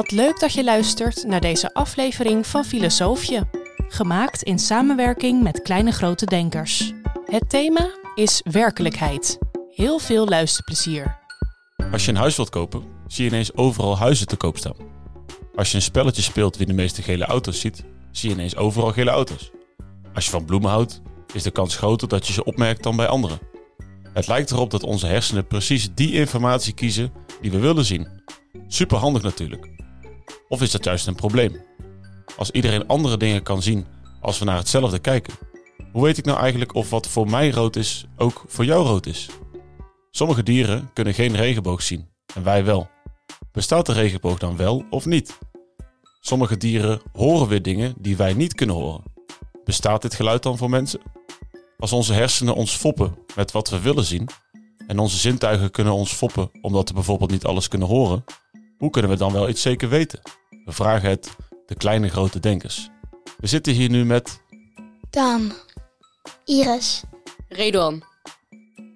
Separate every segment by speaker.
Speaker 1: Wat leuk dat je luistert naar deze aflevering van Filosoofje, gemaakt in samenwerking met Kleine Grote Denkers. Het thema is werkelijkheid. Heel veel luisterplezier.
Speaker 2: Als je een huis wilt kopen, zie je ineens overal huizen te koop staan. Als je een spelletje speelt wie de meeste gele auto's ziet, zie je ineens overal gele auto's. Als je van bloemen houdt, is de kans groter dat je ze opmerkt dan bij anderen. Het lijkt erop dat onze hersenen precies die informatie kiezen die we willen zien. Super handig natuurlijk. Of is dat juist een probleem? Als iedereen andere dingen kan zien als we naar hetzelfde kijken, hoe weet ik nou eigenlijk of wat voor mij rood is ook voor jou rood is? Sommige dieren kunnen geen regenboog zien en wij wel. Bestaat de regenboog dan wel of niet? Sommige dieren horen weer dingen die wij niet kunnen horen. Bestaat dit geluid dan voor mensen? Als onze hersenen ons foppen met wat we willen zien en onze zintuigen kunnen ons foppen omdat we bijvoorbeeld niet alles kunnen horen, hoe kunnen we dan wel iets zeker weten? We vragen het de kleine grote denkers. We zitten hier nu met.
Speaker 3: Daan. Iris.
Speaker 4: Redouan.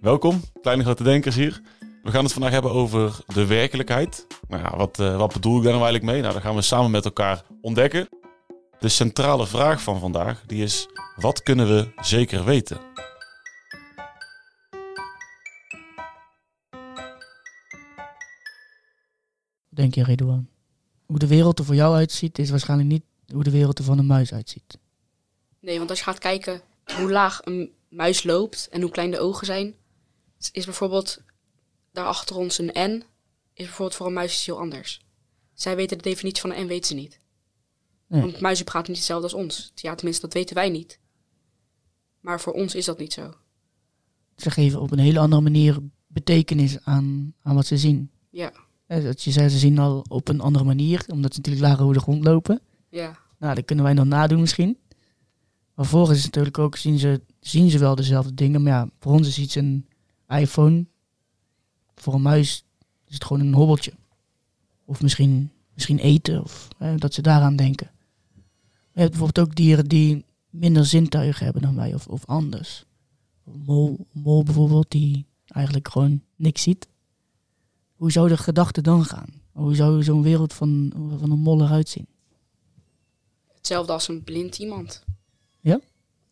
Speaker 2: Welkom, kleine grote denkers hier. We gaan het vandaag hebben over de werkelijkheid. Nou ja, wat, uh, wat bedoel ik daar nou eigenlijk mee? Nou, dat gaan we samen met elkaar ontdekken. De centrale vraag van vandaag die is: wat kunnen we zeker weten?
Speaker 5: Denk je, Redouan? Hoe de wereld er voor jou uitziet, is waarschijnlijk niet hoe de wereld er van een muis uitziet.
Speaker 4: Nee, want als je gaat kijken hoe laag een muis loopt en hoe klein de ogen zijn, is bijvoorbeeld daar achter ons een N, is bijvoorbeeld voor een muis iets heel anders. Zij weten de definitie van een N, weten ze niet.
Speaker 5: Nee.
Speaker 4: Want muizen praten niet hetzelfde als ons. Ja, tenminste, dat weten wij niet. Maar voor ons is dat niet zo.
Speaker 5: Ze geven op een hele andere manier betekenis aan, aan wat ze zien.
Speaker 4: Ja,
Speaker 5: Dat je zei, ze zien al op een andere manier, omdat ze natuurlijk lager over de grond lopen.
Speaker 4: ja,
Speaker 5: Nou, dat kunnen wij dan nadoen misschien. Maar voor is het natuurlijk ook, zien ze, zien ze wel dezelfde dingen. Maar ja, voor ons is iets een iPhone. Voor een muis is het gewoon een hobbeltje. Of misschien, misschien eten, of hè, dat ze daaraan denken. Je hebt bijvoorbeeld ook dieren die minder zintuigen hebben dan wij, of, of anders. Mol, mol bijvoorbeeld, die eigenlijk gewoon niks ziet. Hoe zou de gedachte dan gaan? Hoe zou zo'n wereld van, van een mol eruit zien?
Speaker 4: hetzelfde als een blind iemand.
Speaker 5: Ja?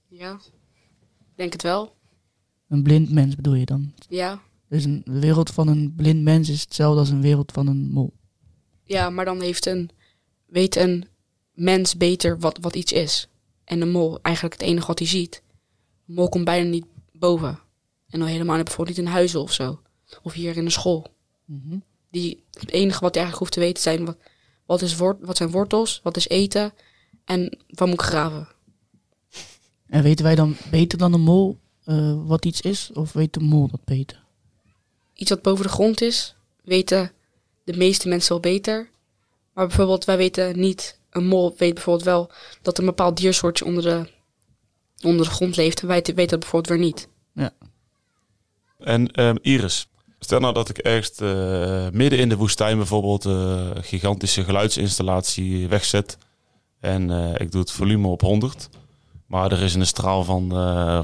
Speaker 4: Ja, Ik denk het wel.
Speaker 5: Een blind mens bedoel je dan?
Speaker 4: Ja,
Speaker 5: Dus een wereld van een blind mens is hetzelfde als een wereld van een mol.
Speaker 4: ja maar dan heeft een, weet een mens beter wat, wat iets is. En de mol, eigenlijk het enige wat hij ziet. Een mol komt bijna niet boven. En dan helemaal niet, bijvoorbeeld niet in huizen of zo. Of hier in de school. Die, het enige wat hij eigenlijk hoeft te weten zijn, wat, wat, is wort, wat zijn wortels, wat is eten en wat moet ik graven.
Speaker 5: En weten wij dan beter dan een mol eh, wat iets is? Of weet de mol dat beter?
Speaker 4: Iets wat boven de grond is, weten de meeste mensen wel beter. Maar bijvoorbeeld, wij weten niet, een mol weet bijvoorbeeld wel dat een bepaald diersoortje onder de, onder de grond leeft. En wij weten dat bijvoorbeeld weer niet.
Speaker 2: En ehm, Iris, stel nou dat ik ergens eh, midden in de woestijn bijvoorbeeld eh, een gigantische geluidsinstallatie wegzet. En eh, ik doe het volume op 100. Maar er is in een straal van,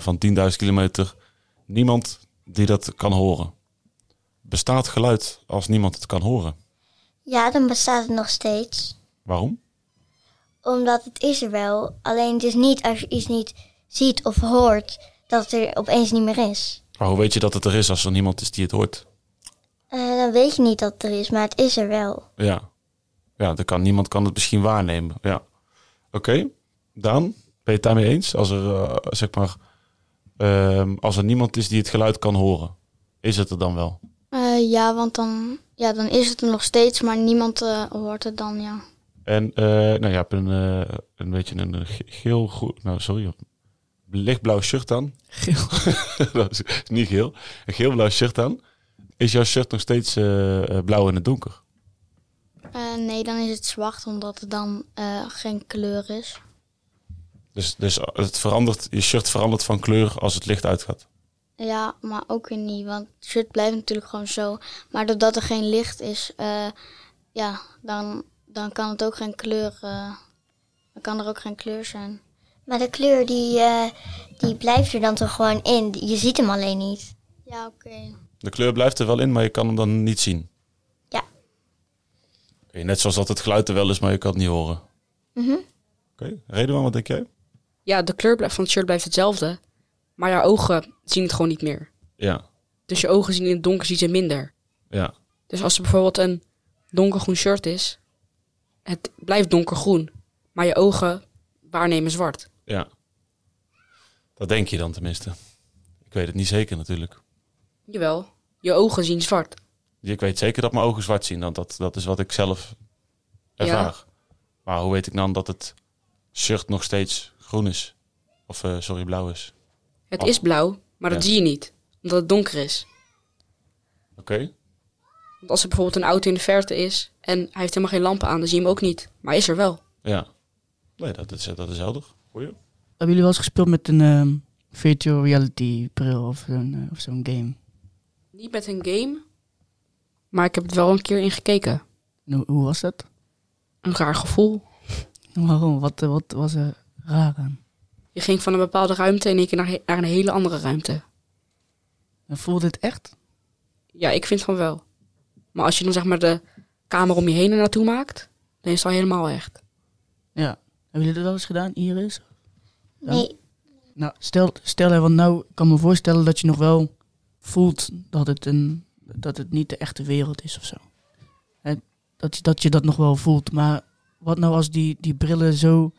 Speaker 2: van 10.000 kilometer niemand die dat kan horen. Bestaat geluid als niemand het kan horen?
Speaker 3: Ja, dan bestaat het nog steeds.
Speaker 2: Waarom?
Speaker 3: Omdat het is er wel. Alleen het is niet als je iets niet ziet of hoort, dat het er opeens niet meer is.
Speaker 2: Maar hoe weet je dat het er is als er niemand is die het hoort?
Speaker 3: Eh, dan weet je niet dat het er is, maar het is er wel.
Speaker 2: Ja, ja dan kan, niemand kan het misschien waarnemen. Ja. Oké, Daan, ben je het daarmee eens? Als er, eh, zeg maar, ehm, als er niemand is die het geluid kan horen, is het er dan wel?
Speaker 6: Eh, ja, want dan, ja, dan is het er nog steeds, maar niemand hoort het dan, ja.
Speaker 2: En eh, nou, je hebt een, eh, een beetje een ge- geel, groen, nou sorry, lichtblauw shirt aan.
Speaker 5: Geel.
Speaker 2: Dat is niet geel. Een geel-blauw shirt aan. Is jouw shirt nog steeds eh, eh, blauw in het donker?
Speaker 6: Eh, nee, dan is het zwart, omdat het dan eh, geen kleur is.
Speaker 2: Dus, dus het verandert, je shirt verandert van kleur als het licht uitgaat.
Speaker 6: Ja, maar ook weer niet, want het shirt blijft natuurlijk gewoon zo. Maar doordat er geen licht is, eh, ja, dan, dan kan het ook geen kleur, eh, dan kan er ook geen kleur zijn.
Speaker 3: Maar de kleur die, eh, die blijft er dan toch gewoon in. Je ziet hem alleen niet.
Speaker 6: Ja, oké.
Speaker 2: De kleur blijft er wel in, maar je kan hem dan niet zien.
Speaker 3: Ja.
Speaker 2: net zoals dat het geluid er wel is, maar je kan het niet horen.
Speaker 3: Mhm.
Speaker 2: Oké, reden wat denk jij?
Speaker 4: Ja, de kleur blijft- van het shirt blijft hetzelfde. Maar jouw ogen zien het gewoon niet meer.
Speaker 2: Ja,
Speaker 4: Dus je ogen zien in het donker zien ze minder.
Speaker 2: ja,
Speaker 4: Dus als er bijvoorbeeld een donkergroen shirt is, het blijft donkergroen. Maar je ogen waarnemen zwart.
Speaker 2: ja. Dat denk je dan tenminste. Ik weet het niet zeker natuurlijk.
Speaker 4: Jawel, je ogen zien zwart.
Speaker 2: Ik weet zeker dat mijn ogen zwart zien. Want dat, dat is wat ik zelf ervaar. Maar hoe weet ik dan dat het shirt nog steeds groen is? Of, eh, sorry, blauw is?
Speaker 4: Het
Speaker 2: Oh.
Speaker 4: is blauw, maar dat
Speaker 2: Ja.
Speaker 4: zie je niet. Omdat het donker is.
Speaker 2: Oké,
Speaker 4: Want als er bijvoorbeeld een auto in de verte is en hij heeft helemaal geen lampen aan, dan zie je hem ook niet. Maar hij is er wel.
Speaker 2: ja. Nee, dat is, dat is helder. Goeie.
Speaker 5: Hebben jullie wel eens gespeeld met een ehm, virtual reality bril of zo'n eh, of zo'n game?
Speaker 4: Niet met een game, maar ik heb het wel een keer in gekeken.
Speaker 5: En hoe, hoe was dat?
Speaker 4: Een raar gevoel.
Speaker 5: Waarom? Wat, wat was er raar aan?
Speaker 4: Je ging van een bepaalde ruimte in één keer naar, naar een hele andere ruimte.
Speaker 5: En voelde het echt?
Speaker 4: Ja, ik vind van wel. Maar als je dan zeg maar de kamer om je heen er naartoe maakt, dan is het al helemaal echt.
Speaker 5: Ja. Hebben jullie dat wel eens gedaan, Iris? Ja.
Speaker 3: Nee,
Speaker 5: Nou, stel, stel want nou ik kan me voorstellen dat je nog wel voelt dat het, een, dat het niet de echte wereld is of zo. Dat, je, dat je dat nog wel voelt. Maar wat nou als die, die brillen zo,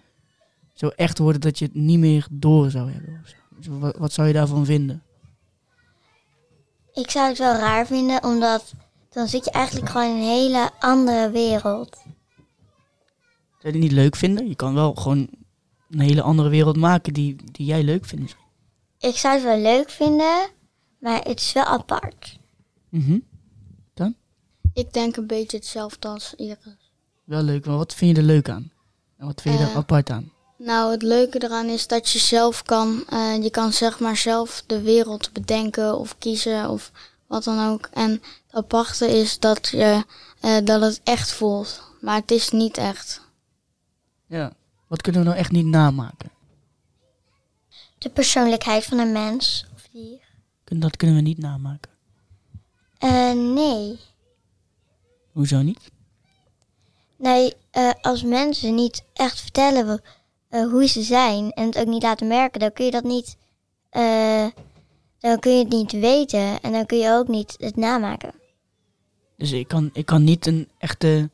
Speaker 5: zo echt worden dat je het niet meer door zou hebben? Of zo? Wat, wat zou je daarvan vinden?
Speaker 3: ik zou het wel raar vinden, omdat dan zit je eigenlijk gewoon in een hele andere wereld.
Speaker 5: Zou je die niet leuk vinden? Je kan wel gewoon een hele andere wereld maken die, die jij leuk vindt.
Speaker 3: Ik zou het wel leuk vinden, maar het is wel apart.
Speaker 5: Mhm.
Speaker 6: Ik denk een beetje hetzelfde als Iris.
Speaker 5: Wel leuk, maar wat vind je er leuk aan? En wat vind je er
Speaker 6: Eh,
Speaker 5: apart aan?
Speaker 6: Nou, het leuke eraan is dat je zelf kan, eh, je kan zeg maar zelf de wereld bedenken of kiezen of wat dan ook. En het aparte is dat, je, eh, dat het echt voelt, maar het is niet echt.
Speaker 5: Ja. Wat kunnen we nou echt niet namaken?
Speaker 3: De persoonlijkheid van een mens
Speaker 5: Dat kunnen we niet namaken.
Speaker 3: Eh, nee.
Speaker 5: Hoezo niet?
Speaker 3: Nee, eh, als mensen niet echt vertellen eh, hoe ze zijn en het ook niet laten merken, dan kun je dat niet, eh, dan kun je het niet weten en dan kun je ook niet het namaken.
Speaker 5: Dus ik kan, ik kan niet een echte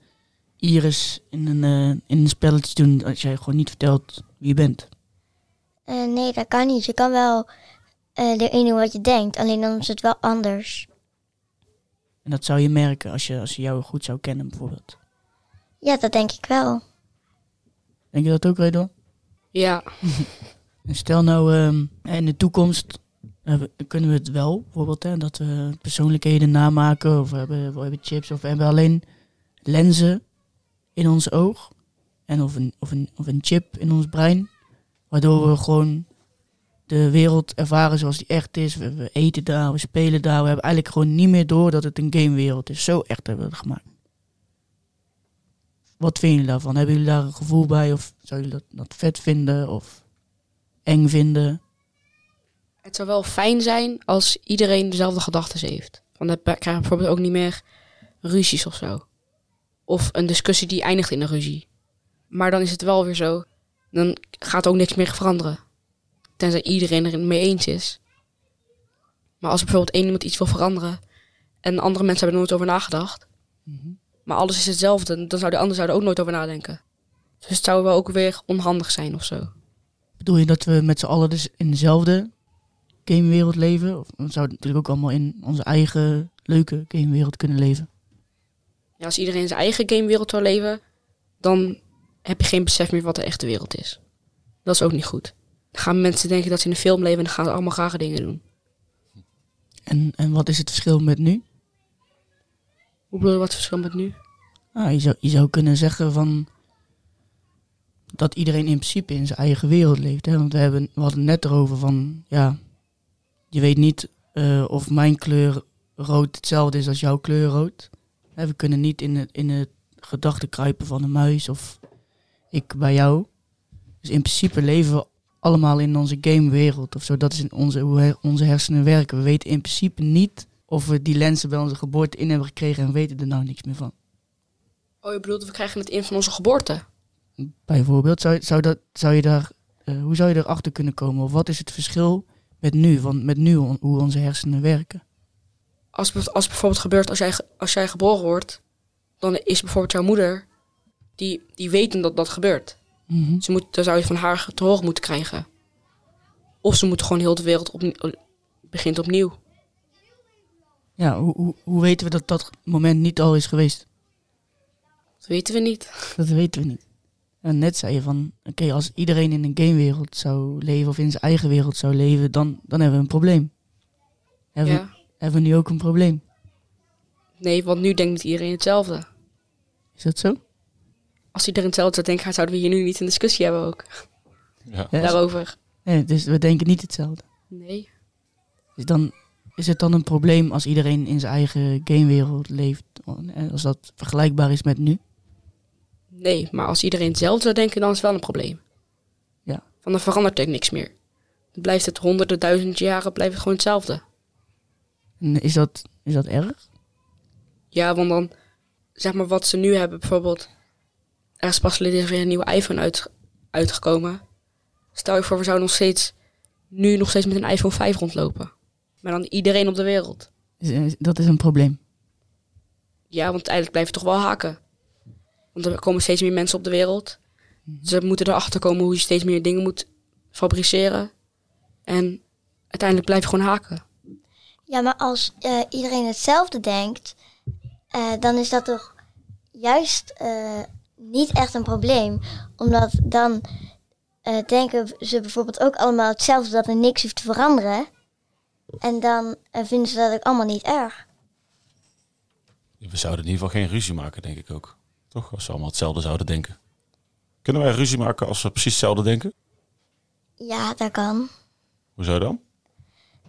Speaker 5: iris in een, in een spelletje doen als jij gewoon niet vertelt wie je bent.
Speaker 3: Eh, nee, dat kan niet. Je kan wel eh erin doen wat je denkt, alleen dan is het wel anders.
Speaker 5: En dat zou je merken als je, als je jou goed zou kennen bijvoorbeeld.
Speaker 3: Ja, dat denk ik wel.
Speaker 5: Denk je dat ook, Redon?
Speaker 4: Ja,
Speaker 5: En stel nou ehm, in de toekomst eh, kunnen we het wel, bijvoorbeeld, hè, dat we persoonlijkheden namaken of we hebben, we hebben chips of we hebben alleen lenzen in ons oog en of een, of, een, of een chip in ons brein, waardoor we gewoon de wereld ervaren zoals die echt is. We, eten daar, we spelen daar, we hebben eigenlijk gewoon niet meer door dat het een gamewereld is. Zo echt hebben we het gemaakt. Wat vinden jullie daarvan? Hebben jullie daar een gevoel bij of zouden jullie dat, dat vet vinden of eng vinden?
Speaker 4: het zou wel fijn zijn als iedereen dezelfde gedachten heeft. Want dan krijg je bijvoorbeeld ook niet meer ruzies of zo. Of een discussie die eindigt in een ruzie. Maar dan is het wel weer zo, dan gaat ook niks meer veranderen. Tenzij iedereen er mee eens is. Maar als er bijvoorbeeld één iemand iets wil veranderen en andere mensen hebben er nooit over nagedacht, maar alles is hetzelfde, dan zou de ander zou er ook nooit over nadenken. Dus het zou wel ook weer onhandig zijn of zo.
Speaker 5: Bedoel je dat we met z'n allen dus in dezelfde gamewereld leven? Of we zouden natuurlijk ook allemaal in onze eigen leuke gamewereld kunnen leven?
Speaker 4: Ja, als iedereen in zijn eigen gamewereld zou leven, dan heb je geen besef meer wat de echte wereld is. Dat is ook niet goed. Dan gaan mensen denken dat ze in een film leven en dan gaan ze allemaal rare dingen doen.
Speaker 5: En, en wat is het verschil met nu?
Speaker 4: Hoe bedoel je wat het verschil met nu?
Speaker 5: Ah, je, zou, je zou kunnen zeggen van dat iedereen in principe in zijn eigen wereld leeft. Hè? Want we, hebben, we hadden het net erover van, ja, je weet niet eh, of mijn kleur rood hetzelfde is als jouw kleur rood. Hè, we kunnen niet in het, in het gedachte kruipen van een muis of ik bij jou. Dus in principe leven we allemaal in onze gamewereld of zo. Dat is in onze, hoe onze hersenen werken. We weten in principe niet of we die lenzen bij onze geboorte in hebben gekregen en weten er nou niks meer van.
Speaker 4: Oh, je bedoelt, we krijgen het in van onze geboorte.
Speaker 5: Bijvoorbeeld, zou, zou, dat, zou je daar, eh, hoe zou je erachter kunnen komen? Of wat is het verschil met nu, van, met nu on- hoe onze hersenen werken?
Speaker 4: Als, als bijvoorbeeld gebeurt, als jij, als jij geboren wordt, dan is bijvoorbeeld jouw moeder, die, die weten dat dat gebeurt.
Speaker 5: Mhm.
Speaker 4: Ze moet, dan zou je van haar te horen moeten krijgen. Of ze moet gewoon heel de wereld opnieuw, begint opnieuw.
Speaker 5: Ja, hoe, hoe, hoe weten we dat dat moment niet al is geweest?
Speaker 4: Dat weten we niet.
Speaker 5: Dat weten we niet. En net zei je van, oké, als iedereen in een gamewereld zou leven of in zijn eigen wereld zou leven, dan, dan hebben we een probleem. Hebben, we, hebben we nu ook een probleem?
Speaker 4: Nee, want nu denkt niet iedereen hetzelfde.
Speaker 5: Is dat zo?
Speaker 4: Als iedereen hetzelfde zou denken, zouden we hier nu niet een discussie hebben ook.
Speaker 2: Ja.
Speaker 5: Ja,
Speaker 4: Daarover.
Speaker 5: nee, dus we denken niet hetzelfde.
Speaker 4: Nee.
Speaker 5: Dus dan is het dan een probleem als iedereen in zijn eigen gamewereld leeft, en als dat vergelijkbaar is met nu?
Speaker 4: Nee, maar als iedereen hetzelfde zou denken, dan is het wel een probleem.
Speaker 5: Ja.
Speaker 4: Want dan verandert er niks meer. Dan blijft het honderden, duizend jaren blijft het gewoon hetzelfde.
Speaker 5: En is dat, is dat erg?
Speaker 4: Ja, want dan, zeg maar wat ze nu hebben, bijvoorbeeld, er is pas geleden weer een nieuwe iPhone uit, uitgekomen. Stel je voor, we zouden nog steeds, nu nog steeds met een iPhone 5 rondlopen. Maar dan iedereen op de wereld.
Speaker 5: Is- is- dat is een probleem.
Speaker 4: Ja, want uiteindelijk blijf je toch wel haken. Want er komen steeds meer mensen op de wereld. Ze moeten erachter komen hoe je steeds meer dingen moet fabriceren. En uiteindelijk blijf je gewoon haken.
Speaker 3: Ja, maar als eh, iedereen hetzelfde denkt, eh, dan is dat toch juist eh, niet echt een probleem. Omdat dan eh, denken ze bijvoorbeeld ook allemaal hetzelfde, dat er niks hoeft te veranderen. En dan eh, vinden ze dat ook allemaal niet erg.
Speaker 2: We zouden in ieder geval geen ruzie maken, denk ik ook. Toch? Als we allemaal hetzelfde zouden denken. Kunnen wij ruzie maken als we precies hetzelfde denken?
Speaker 3: Ja, dat kan.
Speaker 2: Hoezo dan?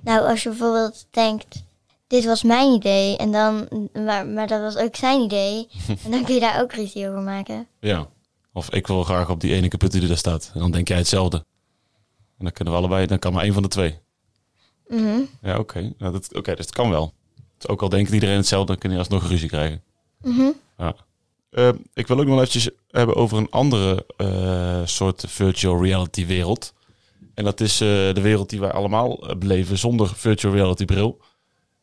Speaker 3: Nou, als je bijvoorbeeld denkt, dit was mijn idee, en dan, maar, maar dat was ook zijn idee. en dan kun je daar ook ruzie over maken.
Speaker 2: Ja. Of ik wil graag op die ene kaput die er daar staat. En dan denk jij hetzelfde. En dan kunnen we allebei, dan kan maar één van de twee.
Speaker 3: Mhm.
Speaker 2: Ja, oké. Nou, dat, oké, dus het kan wel. Dus ook al denkt iedereen hetzelfde, dan kun je alsnog ruzie krijgen.
Speaker 3: Mhm.
Speaker 2: Ja. Eh, ik wil ook nog eventjes hebben over een andere eh, soort virtual reality wereld. En dat is eh, de wereld die wij allemaal beleven zonder virtual reality bril.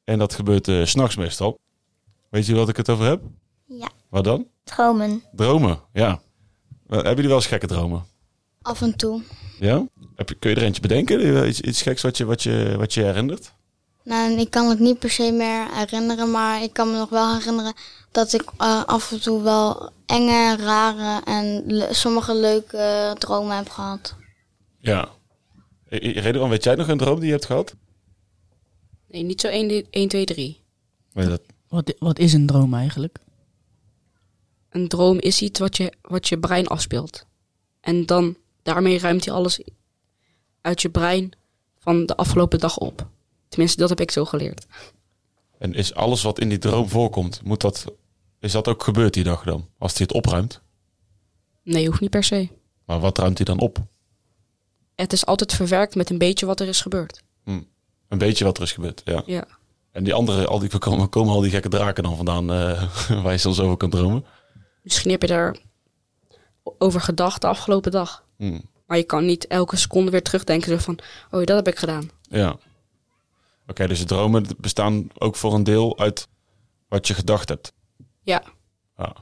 Speaker 2: En dat gebeurt s s'nachts meestal. Weet je wat ik het over heb?
Speaker 3: Ja,
Speaker 2: Wat dan?
Speaker 3: dromen.
Speaker 2: Dromen, ja. Hebben jullie wel eens gekke dromen?
Speaker 6: Af en toe.
Speaker 2: Ja? Heb je, kun je er eentje bedenken? Eh, Iets, iets geks wat je, wat, je, wat je herinnert?
Speaker 6: Nou, ik kan het niet per se meer herinneren, maar ik kan me nog wel herinneren dat ik eh, af en toe wel enge, rare en le- sommige leuke dromen heb gehad.
Speaker 2: Ja. Redouan, weet jij nog een droom die je hebt gehad?
Speaker 4: Nee, niet zo 1, 1 2, 3.
Speaker 2: Nee, dat,
Speaker 5: Wat, wat is een droom eigenlijk?
Speaker 4: Een droom is iets wat je, wat je brein afspeelt. En dan, daarmee ruimt hij alles uit je brein van de afgelopen dag op. Tenminste, dat heb ik zo geleerd.
Speaker 2: En is alles wat in die droom voorkomt, moet dat, is dat ook gebeurd die dag dan? Als hij het opruimt?
Speaker 4: Nee, hoeft niet per se.
Speaker 2: Maar wat ruimt hij dan op?
Speaker 4: Het is altijd verwerkt met een beetje wat er is gebeurd.
Speaker 2: Een beetje wat er is gebeurd, ja.
Speaker 4: Ja.
Speaker 2: En die andere, al die, komen, komen al die gekke draken dan vandaan eh, waar je soms over kan dromen?
Speaker 4: Misschien heb je daar over gedacht de afgelopen dag.
Speaker 2: Hm.
Speaker 4: Maar je kan niet elke seconde weer terugdenken zo van... Oh, dat heb ik gedaan.
Speaker 2: Ja. Oké, dus de dromen bestaan ook voor een deel uit wat je gedacht hebt.
Speaker 4: Ja.
Speaker 2: Ja.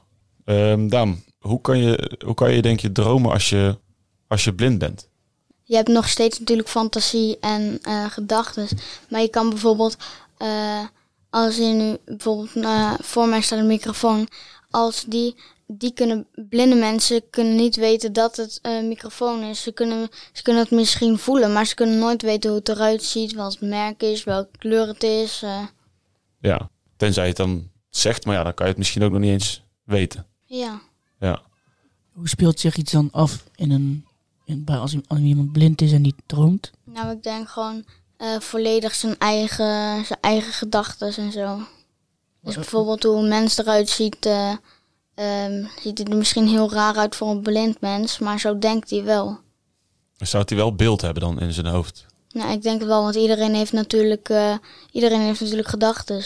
Speaker 2: Ehm, Daan, hoe kan, je, hoe kan je denk je dromen als je, als je blind bent?
Speaker 6: Je hebt nog steeds natuurlijk fantasie en eh gedachten. Maar je kan bijvoorbeeld, eh, als je nu bijvoorbeeld eh, voor mij staat een microfoon, als die, die kunnen, blinde mensen kunnen niet weten dat het een microfoon is. Ze kunnen, ze kunnen het misschien voelen, maar ze kunnen nooit weten hoe het eruit ziet, wat het merk is, welke kleur het is. eh.
Speaker 2: Ja, tenzij je het dan zegt, maar ja, dan kan je het misschien ook nog niet eens weten.
Speaker 6: ja.
Speaker 2: Ja.
Speaker 5: Hoe speelt zich iets dan af in een, bij, als, iemand blind is en niet droomt?
Speaker 6: Nou, ik denk gewoon eh, volledig zijn eigen, zijn eigen gedachten en zo. Dus bijvoorbeeld hoe een mens eruit ziet, eh, ehm, ziet het er misschien heel raar uit voor een blind mens, maar zo denkt hij wel.
Speaker 2: Zou hij wel beeld hebben dan in zijn hoofd?
Speaker 6: Nou, ik denk het wel, want iedereen heeft natuurlijk, eh, iedereen heeft natuurlijk gedachten.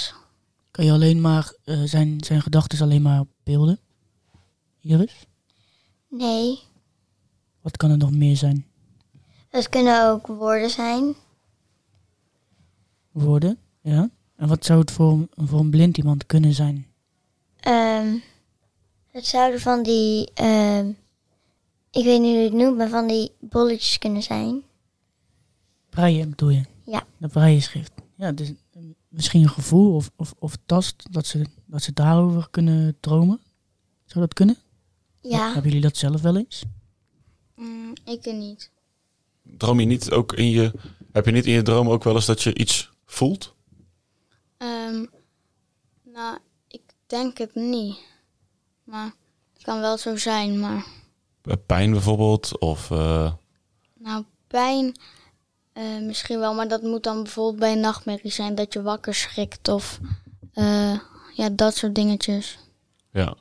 Speaker 5: Kan je alleen maar eh, zijn, zijn gedachten alleen maar beelden? Iris?
Speaker 3: Nee,
Speaker 5: Wat kan er nog meer zijn?
Speaker 3: het kunnen ook woorden zijn.
Speaker 5: Woorden? Ja. En wat zou het voor, voor een blind iemand kunnen zijn?
Speaker 3: Ehm, het zouden van die, ehm, ik weet niet hoe je het noemt, maar van die bolletjes kunnen zijn.
Speaker 5: Breien bedoel je?
Speaker 3: Ja.
Speaker 5: De breien-schrift. Ja, dus eh, misschien een gevoel of, of, of tast dat ze, dat ze daarover kunnen dromen. Zou dat kunnen?
Speaker 3: Ja,
Speaker 5: Hebben jullie dat zelf wel eens?
Speaker 6: Mm, ik er niet.
Speaker 2: Droom je niet ook in je... Heb je niet in je droom ook wel eens dat je iets voelt?
Speaker 6: Ehm, nou, ik denk het niet. Maar het kan wel zo zijn. Maar
Speaker 2: Eh, Pijn bijvoorbeeld? Of... eh,
Speaker 6: nou, pijn eh, misschien wel. Maar dat moet dan bijvoorbeeld bij een nachtmerrie zijn. Dat je wakker schrikt of ja, dat soort dingetjes.
Speaker 2: ja.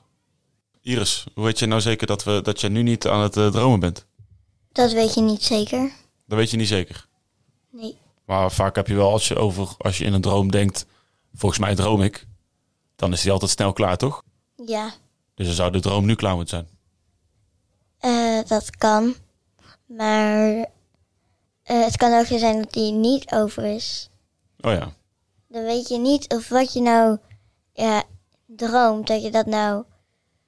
Speaker 2: Iris, hoe weet je nou zeker dat, we, dat je nu niet aan het eh, dromen bent?
Speaker 3: dat weet je niet zeker.
Speaker 2: Dat weet je niet zeker.
Speaker 3: Nee.
Speaker 2: Maar vaak heb je wel, als je, over, als je in een droom denkt... Volgens mij droom ik. Dan is die altijd snel klaar, toch?
Speaker 3: Ja,
Speaker 2: Dus dan zou de droom nu klaar moeten zijn.
Speaker 3: eh, dat kan. Maar eh, het kan ook zo zijn dat die niet over is.
Speaker 2: Oh ja.
Speaker 3: Dan weet je niet of wat je nou ja, droomt, dat je dat nou,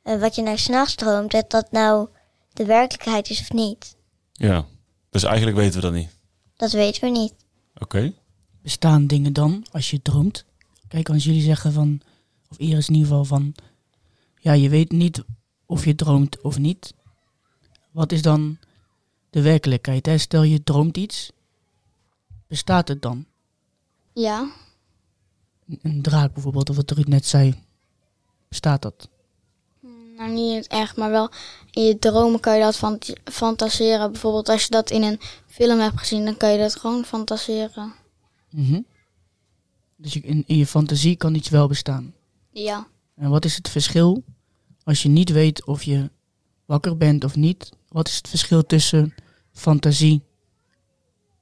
Speaker 3: wat je nou s'nachts droomt, dat dat nou de werkelijkheid is of niet.
Speaker 2: Ja. Dus eigenlijk weten we dat niet.
Speaker 3: Dat weten we niet.
Speaker 2: Oké.
Speaker 5: Bestaan dingen dan als je droomt? Kijk, als jullie zeggen van, of Iris in ieder geval van, ja, je weet niet of je droomt of niet. Wat is dan de werkelijkheid? Hè? Stel je droomt iets, bestaat het dan?
Speaker 6: Ja,
Speaker 5: Een- Een draak bijvoorbeeld, of wat Ruud net zei, bestaat dat?
Speaker 6: Nou niet in het echt, maar wel in je dromen kan je dat fant- fantaseren. Bijvoorbeeld als je dat in een film hebt gezien, dan kan je dat gewoon fantaseren.
Speaker 5: Mhm. Dus in, in je fantasie kan iets wel bestaan.
Speaker 6: Ja.
Speaker 5: En wat is het verschil als je niet weet of je wakker bent of niet? Wat is het verschil tussen fantasie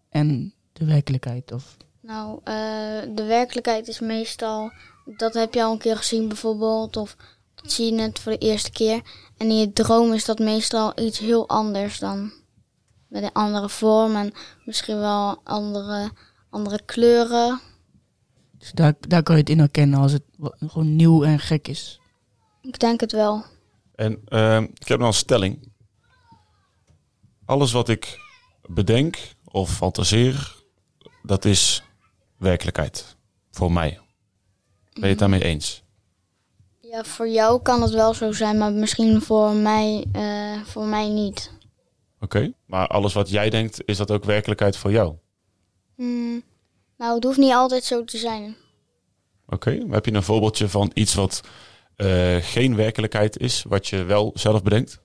Speaker 5: en de werkelijkheid? Of,
Speaker 6: Nou, eh, de werkelijkheid is meestal, dat heb je al een keer gezien bijvoorbeeld, of zie je net voor de eerste keer. En in je droom is dat meestal iets heel anders dan. Met een andere vorm en misschien wel andere, andere kleuren.
Speaker 5: dus daar, daar kan je het in herkennen als het gewoon nieuw en gek is.
Speaker 6: Ik denk het wel.
Speaker 2: En ehm, ik heb nog een stelling. Alles wat ik bedenk of fantaseer, dat is werkelijkheid. Voor mij. Ben je het daarmee eens?
Speaker 6: Ja, voor jou kan het wel zo zijn, maar misschien voor mij, eh, voor mij niet.
Speaker 2: Oké. Maar alles wat jij denkt, is dat ook werkelijkheid voor jou?
Speaker 6: Hmm, nou, het hoeft niet altijd zo te zijn.
Speaker 2: Oké. Heb je een voorbeeldje van iets wat eh, geen werkelijkheid is, wat je wel zelf bedenkt?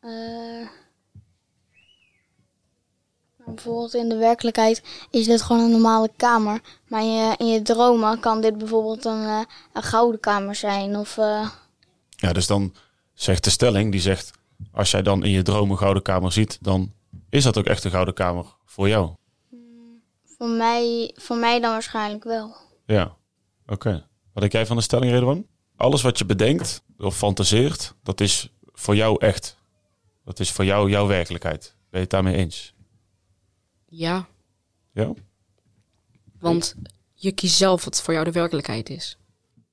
Speaker 6: Eh, bijvoorbeeld in de werkelijkheid is dit gewoon een normale kamer. Maar in je, in je dromen kan dit bijvoorbeeld een, eh, een gouden kamer zijn. Of eh,
Speaker 2: Ja, dus dan zegt de stelling, die zegt, als jij dan in je droom een gouden kamer ziet, dan is dat ook echt een gouden kamer voor jou.
Speaker 6: voor, mij, voor mij dan waarschijnlijk wel.
Speaker 2: Ja, oké. Wat denk jij van de stelling, Redwan? Alles wat je bedenkt of fantaseert, dat is voor jou echt. Dat is voor jou jouw werkelijkheid. Ben je het daarmee eens?
Speaker 4: Ja,
Speaker 2: Ja?
Speaker 4: want je kiest zelf wat voor jou de werkelijkheid is.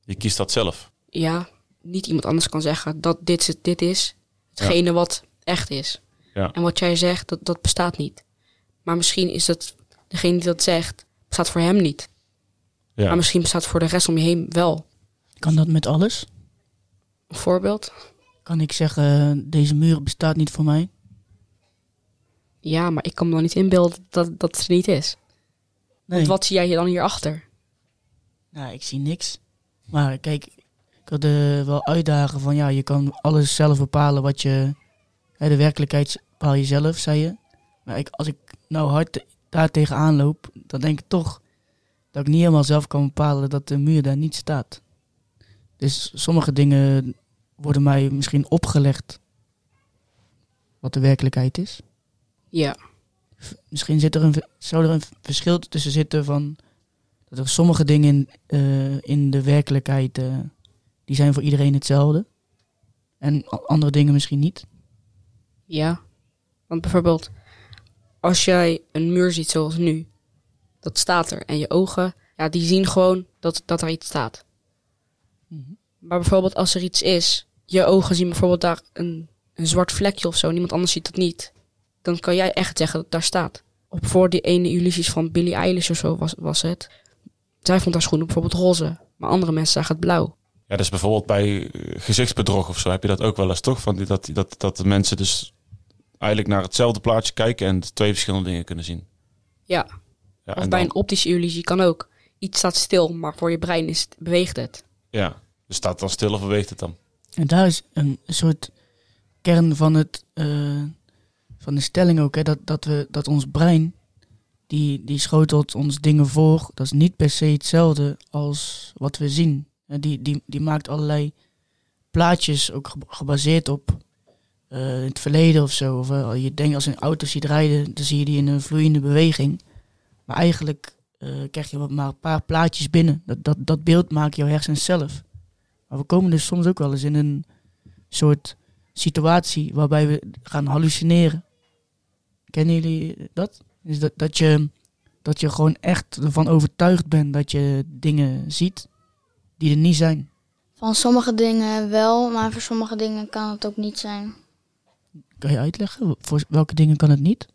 Speaker 2: Je kiest dat zelf.
Speaker 4: Ja, niet iemand anders kan zeggen dat dit, is- dit is hetgene wat echt is.
Speaker 2: Ja.
Speaker 4: En wat jij zegt, dat, dat bestaat niet. Maar misschien is dat degene die dat zegt, bestaat voor hem niet.
Speaker 2: Ja.
Speaker 4: Maar misschien bestaat voor de rest om je heen wel.
Speaker 5: Kan dat met alles?
Speaker 4: Een voorbeeld?
Speaker 5: Kan ik zeggen, deze muur bestaat niet voor mij?
Speaker 4: Ja, maar ik kan me dan niet inbeelden dat dat het er niet is.
Speaker 5: Nee.
Speaker 4: Want wat zie jij dan hierachter?
Speaker 5: Nou, ik zie niks. Maar kijk, ik wilde wel uitdagen van ja, je kan alles zelf bepalen wat je... Hè, de werkelijkheid bepaal je zelf, zei je. Maar ik, als ik nou hard daar tegenaan loop, dan denk ik toch dat ik niet helemaal zelf kan bepalen dat de muur daar niet staat. Dus sommige dingen worden mij misschien opgelegd wat de werkelijkheid is.
Speaker 4: Ja,
Speaker 5: Misschien zit er een, zou er een verschil tussen zitten van dat er sommige dingen in, eh, in de werkelijkheid eh, die zijn voor iedereen hetzelfde. en andere dingen misschien niet.
Speaker 4: Ja. Want bijvoorbeeld, als jij een muur ziet zoals nu, dat staat er. En je ogen, ja, die zien gewoon dat, dat er iets staat. Maar bijvoorbeeld als er iets is, je ogen zien bijvoorbeeld daar een, een zwart vlekje of zo, en iemand anders ziet dat niet. Dan kan jij echt zeggen dat het daar staat. Op voor die ene illusies van Billie Eilish of zo was, was het. Zij vond haar schoenen bijvoorbeeld roze, maar andere mensen zagen het blauw.
Speaker 2: Ja, dus bijvoorbeeld bij eh, gezichtsbedrog of zo heb je dat ook wel eens toch? Van die, dat, dat, dat de mensen dus eigenlijk naar hetzelfde plaatje kijken en twee verschillende dingen kunnen zien.
Speaker 4: Ja,
Speaker 2: Ja,
Speaker 4: of bij
Speaker 2: dan-
Speaker 4: een optische illusie kan ook. Iets staat stil, maar voor je brein is, het- beweegt het.
Speaker 2: Ja, dus staat het dan stil of beweegt het dan?
Speaker 5: En daar is een soort kern van, het, eh, van de stelling ook, hè, dat, dat, we, dat ons brein, die, die schotelt ons dingen voor, dat is niet per se hetzelfde als wat we zien. En die, die, die maakt allerlei plaatjes, ook ge- gebaseerd op eh, het verleden of zo. Of, eh, je denkt als een auto ziet rijden, dan zie je die in een vloeiende beweging. Maar eigenlijk eh, krijg je maar een paar plaatjes binnen. Dat, dat, dat beeld maakt jouw hersens zelf. Maar we komen dus soms ook wel eens in een soort situatie waarbij we gaan hallucineren. Kennen jullie dat? Is dat, dat, je, dat je gewoon echt ervan overtuigd bent dat je dingen ziet die er niet zijn.
Speaker 6: Van sommige dingen wel, maar voor sommige dingen kan het ook niet zijn.
Speaker 5: Kan je uitleggen? Voor welke dingen kan het niet?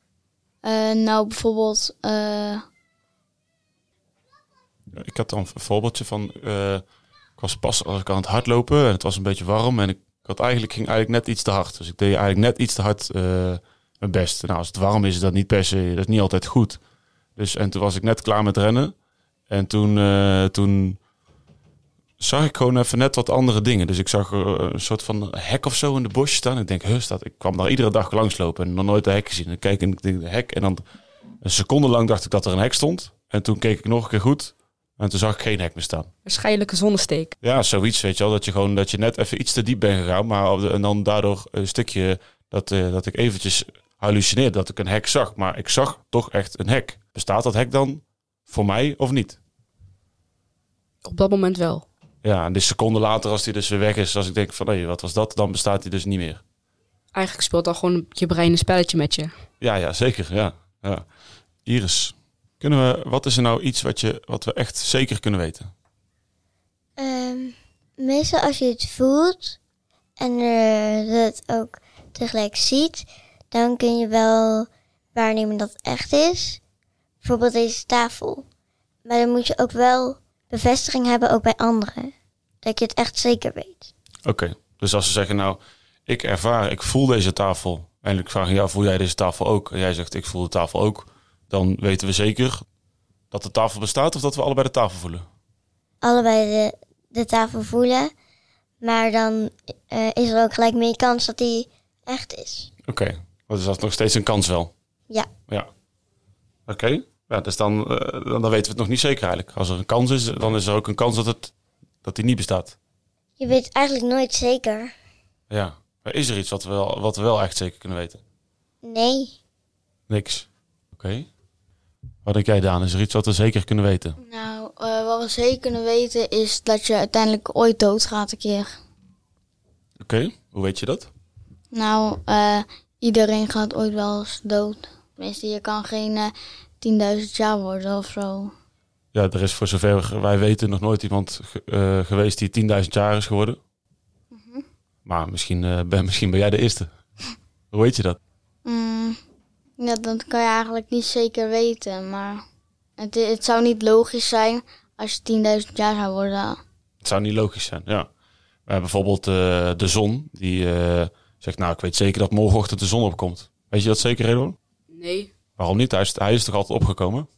Speaker 6: Eh, nou, bijvoorbeeld, eh,
Speaker 2: Ik had dan een voorbeeldje van, eh, ik was pas als ik aan het hardlopen en het was een beetje warm en ik had eigenlijk, ging eigenlijk net iets te hard. Dus ik deed eigenlijk net iets te hard eh, mijn best. Nou, als het warm is, is dat niet per se, dat is niet altijd goed. Dus en toen was ik net klaar met rennen en toen, eh, toen zag ik gewoon even net wat andere dingen. Dus ik zag eh, een soort van hek of zo in de bosje staan. Ik denk, staat, ik kwam daar iedere dag langslopen en nog nooit een hek gezien. En ik keek en ik denk, de hek en dan een seconde lang dacht ik dat er een hek stond. En toen keek ik nog een keer goed en toen zag ik geen hek meer staan.
Speaker 4: Waarschijnlijk een zonnesteek.
Speaker 2: Ja, zoiets, weet je wel. Dat je gewoon dat je net even iets te diep bent gegaan. Maar de- en dan daardoor een stukje dat, eh, dat ik eventjes hallucineerde dat ik een hek zag. Maar ik zag toch echt een hek. Bestaat dat hek dan voor mij of niet?
Speaker 4: Op dat moment wel.
Speaker 2: Ja, en de seconde later als die dus weer weg is. Als ik denk van, hé, wat was dat? Dan bestaat die dus niet meer.
Speaker 4: Eigenlijk speelt dan gewoon je brein een spelletje met je.
Speaker 2: Ja, ja, zeker. Ja, ja. Iris, kunnen we, wat is er nou iets wat, je, wat we echt zeker kunnen weten?
Speaker 3: Ehm, meestal als je het voelt en eh, dat ook tegelijk ziet, dan kun je wel waarnemen dat het echt is. Bijvoorbeeld deze tafel. Maar dan moet je ook wel bevestiging hebben, ook bij anderen. Dat je het echt zeker weet.
Speaker 2: Oké, dus als ze zeggen nou, ik ervaar, ik voel deze tafel. En ik vraag jou, voel jij deze tafel ook? En jij zegt, ik voel de tafel ook. Dan weten we zeker dat de tafel bestaat of dat we allebei de tafel voelen.
Speaker 3: Allebei de, de tafel voelen. Maar dan eh, is er ook gelijk meer kans dat die echt is.
Speaker 2: Oké, dus dat is nog steeds een kans wel.
Speaker 3: Ja.
Speaker 2: Ja. Oké, ja, dus dan, eh, dan, dan weten we het nog niet zeker eigenlijk. Als er een kans is, dan is er ook een kans dat, het, dat die niet bestaat.
Speaker 3: Je weet eigenlijk nooit zeker.
Speaker 2: Ja. Maar is er iets wat we wel, wat we wel echt zeker kunnen weten?
Speaker 3: Nee.
Speaker 2: Niks. Oké. Wat denk jij, Daan? Is er iets wat we zeker kunnen weten?
Speaker 6: nou, eh, wat we zeker kunnen weten is dat je uiteindelijk ooit doodgaat een keer.
Speaker 2: Oké, hoe weet je dat?
Speaker 6: Nou, eh, iedereen gaat ooit wel eens dood. Tenminste, je kan geen eh 10.000 jaar worden of zo.
Speaker 2: Ja, er is voor zover wij weten nog nooit iemand eh, geweest die 10.000 jaar is geworden. Maar misschien, eh, ben, misschien ben jij de eerste. Hoe weet je dat?
Speaker 6: Mm, ja, dat kan je eigenlijk niet zeker weten. Maar het, het zou niet logisch zijn als je 10.000 jaar zou worden.
Speaker 2: Het zou niet logisch zijn, ja. Maar bijvoorbeeld eh, de zon, die eh, zegt, nou, ik weet zeker dat morgenochtend de zon opkomt. Weet je dat zeker, Redon?
Speaker 4: Nee.
Speaker 2: Waarom niet? Hij is, hij is toch altijd opgekomen?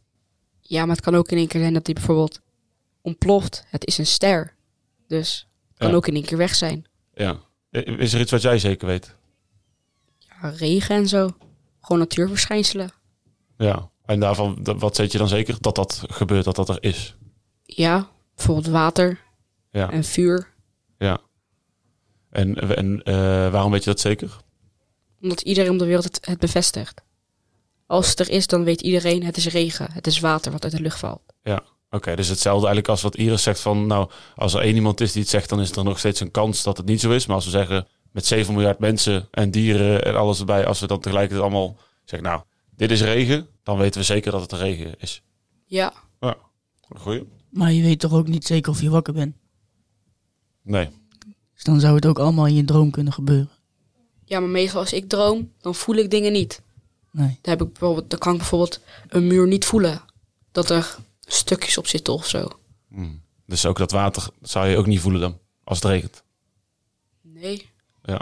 Speaker 4: Ja, maar het kan ook in één keer zijn dat die bijvoorbeeld ontploft. Het is een ster. Dus het kan
Speaker 2: Ja.
Speaker 4: ook in één keer weg zijn.
Speaker 2: Ja. Is er iets wat jij zeker weet?
Speaker 4: Ja, regen en zo. Gewoon natuurverschijnselen.
Speaker 2: Ja. En daarvan, wat weet je dan zeker? Dat dat gebeurt, dat dat er is.
Speaker 4: Ja, bijvoorbeeld water
Speaker 2: Ja.
Speaker 4: en vuur.
Speaker 2: ja. En, en eh, waarom weet je dat zeker?
Speaker 4: Omdat iedereen om de wereld het, het bevestigt. Als het er is, dan weet iedereen het is regen. Het is water wat uit de lucht valt.
Speaker 2: Oké, dus hetzelfde eigenlijk als wat Iris zegt van, nou, als er één iemand is die het zegt, dan is er nog steeds een kans dat het niet zo is. Maar als we zeggen, met 7 miljard mensen en dieren en alles erbij, als we dan tegelijkertijd allemaal zeggen, nou, dit is regen, dan weten we zeker dat het regen is.
Speaker 4: Ja,
Speaker 2: Goeie?
Speaker 5: Maar je weet toch ook niet zeker of je wakker bent.
Speaker 2: Nee.
Speaker 5: Dus dan zou het ook allemaal in je droom kunnen gebeuren.
Speaker 4: ja, maar meestal als ik droom, dan voel ik dingen niet.
Speaker 5: Nee.
Speaker 4: Dan, heb ik bijvoorbeeld, dan kan ik bijvoorbeeld een muur niet voelen. Dat er stukjes op zitten of zo.
Speaker 2: Hmm. Dus ook dat water zou je ook niet voelen dan, als het regent.
Speaker 4: Nee.
Speaker 2: Ja.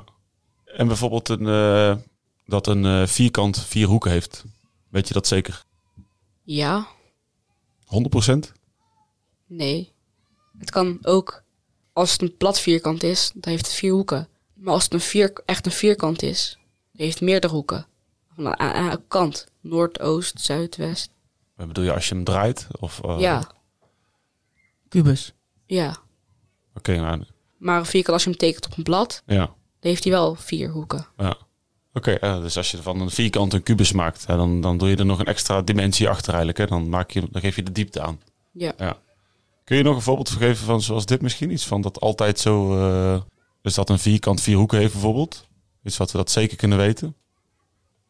Speaker 2: En bijvoorbeeld een, eh, dat een eh, vierkant vier hoeken heeft. Weet je dat zeker?
Speaker 4: Ja,
Speaker 2: 100%?
Speaker 4: nee. Het kan ook, als het een plat vierkant is, dan heeft het vier hoeken. Maar als het een vier, echt een vierkant is, dan heeft het meerdere hoeken. Aan, aan, elke kant. Noord, oost, zuid, west.
Speaker 2: Wat bedoel je als je hem draait? Of, eh,
Speaker 4: Ja,
Speaker 5: Kubus.
Speaker 4: ja.
Speaker 2: Oké, nou,
Speaker 4: Maar een vierkant, als je hem tekent op een blad,
Speaker 2: ja.
Speaker 4: dan heeft hij wel vier hoeken.
Speaker 2: ja. Oké, ja, dus als je van een vierkant een kubus maakt, hè, dan, dan doe je er nog een extra dimensie achter eigenlijk. Hè? Dan, maak je, dan geef je de diepte aan.
Speaker 4: Ja.
Speaker 2: Kun je nog een voorbeeld geven van zoals dit misschien? Iets van dat altijd zo... eh, dus dat een vierkant vier hoeken heeft bijvoorbeeld? Iets wat we dat zeker kunnen weten?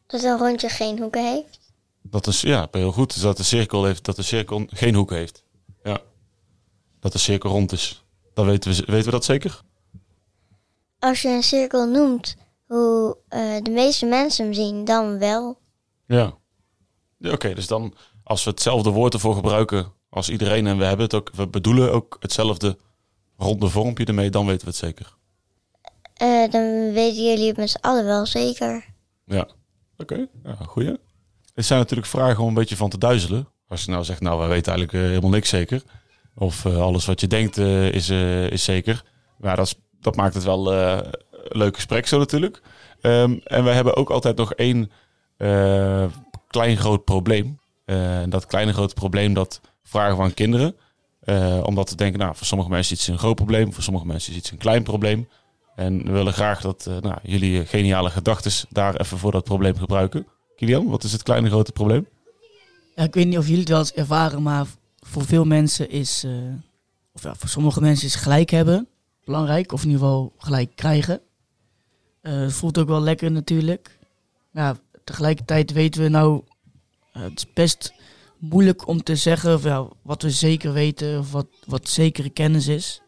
Speaker 3: Dat een rondje geen hoeken heeft.
Speaker 2: Dat is, ja, heel goed. Dus dat de cirkel heeft, dat de cirkel geen hoek heeft. Ja. Dat de cirkel rond is. Dan weten we, weten we dat zeker?
Speaker 3: Als je een cirkel noemt hoe eh, de meeste mensen hem zien, dan wel.
Speaker 2: Ja. ja Oké, dus dan als we hetzelfde woord ervoor gebruiken als iedereen en we hebben het ook, we bedoelen ook hetzelfde ronde vormpje ermee, dan weten we het zeker.
Speaker 3: Eh, dan weten jullie het met z'n allen wel zeker.
Speaker 2: Ja. Oké, ja, goeie. Dit zijn natuurlijk vragen om een beetje van te duizelen. Als je nou zegt, nou, wij weten eigenlijk eh, helemaal niks zeker. Of eh, alles wat je denkt is, is zeker. Maar dat, is- dat maakt het wel een leuk gesprek zo natuurlijk. Ehm, en wij hebben ook altijd nog één klein groot probleem. En dat kleine grote probleem, dat vragen aan kinderen. Eh, omdat we denken, nou, voor sommige mensen is iets een groot probleem. Voor sommige mensen is iets een klein probleem. En we willen graag dat eh, nou, jullie geniale gedachten daar even voor dat probleem gebruiken. Kilian, wat is het kleine grote probleem?
Speaker 5: Ja, ik weet niet of jullie het wel eens ervaren, maar voor veel mensen is, eh, of ja, voor sommige mensen is gelijk hebben belangrijk, of in ieder geval gelijk krijgen. Het voelt ook wel lekker natuurlijk. Ja, tegelijkertijd weten we nou, het is best moeilijk om te zeggen of, ja, wat we zeker weten of wat, wat zekere kennis is.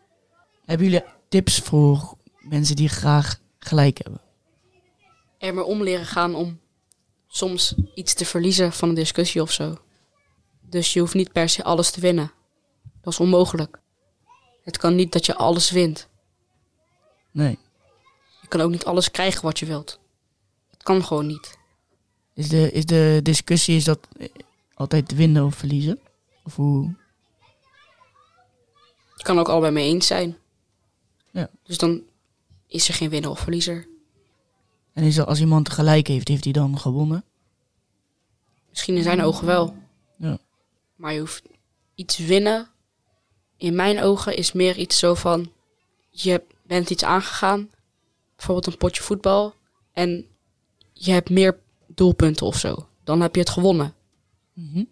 Speaker 5: Hebben jullie tips voor mensen die graag gelijk hebben?
Speaker 4: Er maar om leren gaan om soms iets te verliezen van een discussie of zo. Dus je hoeft niet per se alles te winnen. Dat is onmogelijk. Het kan niet dat je alles wint.
Speaker 5: Nee.
Speaker 4: Je kan ook niet alles krijgen wat je wilt. Het kan gewoon niet.
Speaker 5: Is de, is de discussie is dat altijd winnen of verliezen? Of hoe?
Speaker 4: Je kan ook allebei mee eens zijn.
Speaker 5: Ja.
Speaker 4: Dus dan is er geen winnaar of verliezer.
Speaker 5: En is er, als iemand gelijk heeft, heeft hij dan gewonnen?
Speaker 4: Misschien in zijn ogen wel.
Speaker 5: Ja.
Speaker 4: Maar je hoeft iets winnen. In mijn ogen is meer iets zo van... Je bent iets aangegaan. Bijvoorbeeld een potje voetbal. En je hebt meer doelpunten of zo. Dan heb je het gewonnen.
Speaker 5: Mhm.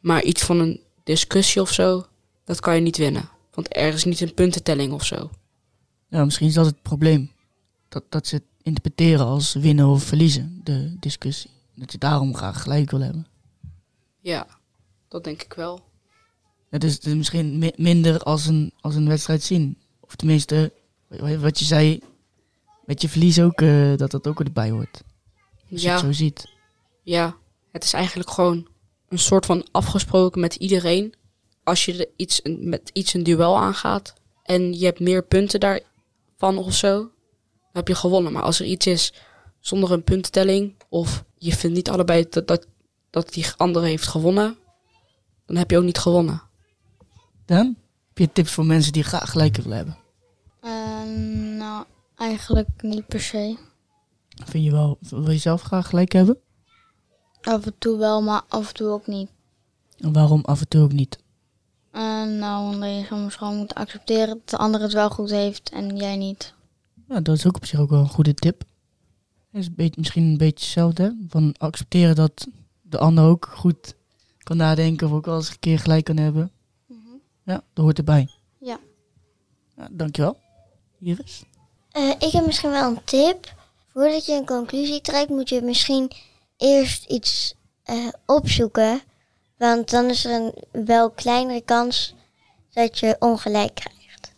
Speaker 4: Maar iets van een discussie of zo... Dat kan je niet winnen. Want er is niet een puntentelling of zo.
Speaker 5: Ja, misschien is dat het probleem. Dat, dat ze het interpreteren als winnen of verliezen, de discussie. Dat je daarom graag gelijk wil hebben.
Speaker 4: Ja, dat denk ik wel.
Speaker 5: Het is, het is misschien mi- minder als een, als een wedstrijd zien. Of tenminste, wa- wat je zei, met je verlies ook, eh, dat dat ook erbij hoort. Als je het zo ziet.
Speaker 4: Ja, het is eigenlijk gewoon een soort van afgesproken met iedereen. Als je er iets, een- met iets een duel aangaat en je hebt meer punten daarvan of zo, dan heb je gewonnen. Maar als er iets is zonder een puntentelling of je vindt niet allebei dat, dat, dat die andere heeft gewonnen, dan heb je ook niet gewonnen.
Speaker 5: Dan heb je tips voor mensen die graag gelijk willen hebben.
Speaker 6: Eh, nou, eigenlijk niet per se.
Speaker 5: Vind je wel, wil je zelf graag gelijk hebben?
Speaker 6: Af en toe wel, maar af en toe ook niet.
Speaker 5: En waarom af en toe ook niet?
Speaker 6: Eh, nou, omdat je soms gewoon moet accepteren dat de ander het wel goed heeft en jij niet.
Speaker 5: Ja, dat is ook op zich ook wel een goede tip. Het is een beetje, misschien een beetje hetzelfde. hè? Van accepteren dat de ander ook goed kan nadenken of ook wel eens een keer gelijk kan hebben. Ja, dat hoort erbij.
Speaker 6: Ja.
Speaker 5: ja dankjewel. Iris.
Speaker 3: Eh, ik heb misschien wel een tip. Voordat je een conclusie trekt, moet je misschien eerst iets eh, opzoeken. Want dan is er een wel kleinere kans dat je ongelijk krijgt.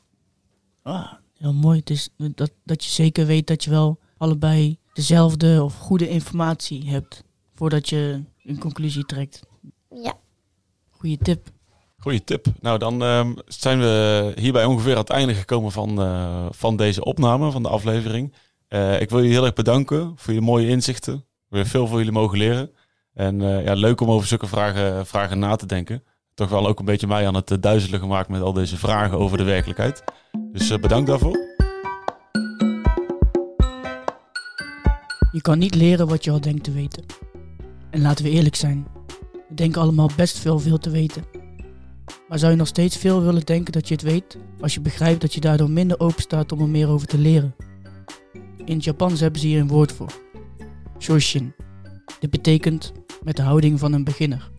Speaker 5: Ah, heel mooi. Het is dat, dat je zeker weet dat je wel allebei dezelfde of goede informatie hebt. Voordat je een conclusie trekt.
Speaker 3: Ja.
Speaker 5: Goeie tip.
Speaker 2: Goeie tip. Nou, dan ehm, zijn we hierbij ongeveer aan het einde gekomen van, eh, van deze opname, van de aflevering. Eh, ik wil jullie heel erg bedanken voor je mooie inzichten. We hebben veel voor jullie mogen leren. En eh, ja, leuk om over zulke vragen, vragen na te denken. Toch wel ook een beetje mij aan het eh, duizelen gemaakt met al deze vragen over de werkelijkheid. Dus eh, bedankt daarvoor.
Speaker 5: Je kan niet leren wat je al denkt te weten. En laten we eerlijk zijn. We denken allemaal best veel veel te weten. Maar zou je nog steeds veel willen denken dat je het weet, als je begrijpt dat je daardoor minder open staat om er meer over te leren? In het Japans hebben ze hier een woord voor. Shoshin. Dit betekent met de houding van een beginner.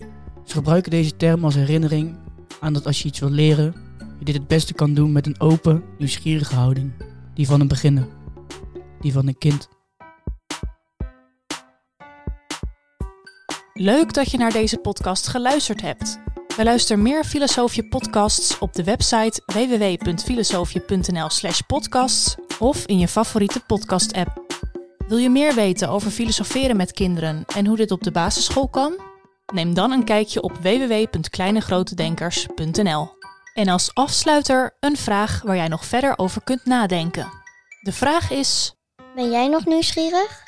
Speaker 5: Ze gebruiken deze term als herinnering aan dat als je iets wil leren, je dit het beste kan doen met een open, nieuwsgierige houding. Die van een beginner. Die van een kind.
Speaker 1: Leuk dat je naar deze podcast geluisterd hebt. Beluister meer Filosofie podcasts op de website www.filosofie.nl/slash podcasts of in je favoriete podcast-app. Wil je meer weten over filosoferen met kinderen en hoe dit op de basisschool kan? Neem dan een kijkje op www.kleinegrotedenkers.nl. En als afsluiter een vraag waar jij nog verder over kunt nadenken. De vraag is:
Speaker 3: Ben jij nog nieuwsgierig?